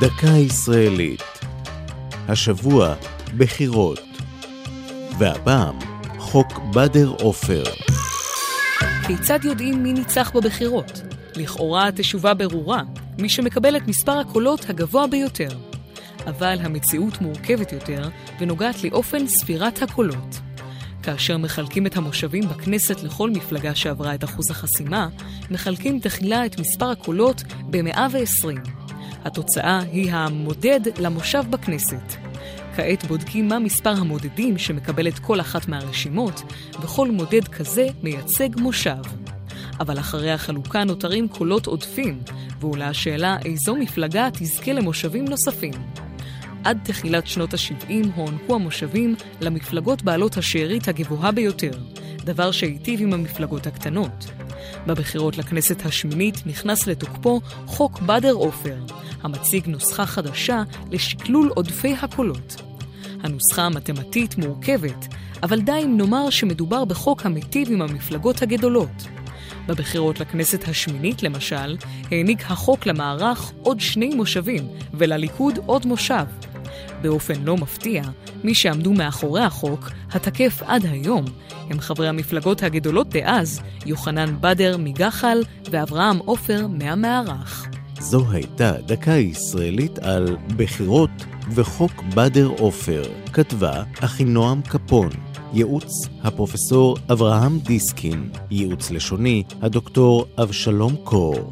דקה ישראלית. השבוע בחירות. והפעם חוק בדר עופר. כיצד יודעים מי ניצח בבחירות? לכאורה התשובה ברורה, מי שמקבל את מספר הקולות הגבוה ביותר. אבל המציאות מורכבת יותר ונוגעת לאופן ספירת הקולות. כאשר מחלקים את המושבים בכנסת לכל מפלגה שעברה את אחוז החסימה, מחלקים תחילה את מספר הקולות ב-120. התוצאה היא המודד למושב בכנסת. כעת בודקים מה מספר המודדים שמקבלת כל אחת מהרשימות, וכל מודד כזה מייצג מושב. אבל אחרי החלוקה נותרים קולות עודפים, ועולה השאלה איזו מפלגה תזכה למושבים נוספים. עד תחילת שנות ה-70 הוענקו המושבים למפלגות בעלות השארית הגבוהה ביותר, דבר שהיטיב עם המפלגות הקטנות. בבחירות לכנסת השמינית נכנס לתוקפו חוק בדר עופר, המציג נוסחה חדשה לשקלול עודפי הקולות. הנוסחה המתמטית מורכבת, אבל די אם נאמר שמדובר בחוק המיטיב עם המפלגות הגדולות. בבחירות לכנסת השמינית, למשל, העניק החוק למערך עוד שני מושבים, ולליכוד עוד מושב. באופן לא מפתיע, מי שעמדו מאחורי החוק, התקף עד היום, הם חברי המפלגות הגדולות דאז, יוחנן בדר מגחל ואברהם עופר מהמערך. זו הייתה דקה ישראלית על בחירות וחוק בדר עופר, כתבה אחינועם קפון, ייעוץ הפרופסור אברהם דיסקין, ייעוץ לשוני הדוקטור אבשלום קור.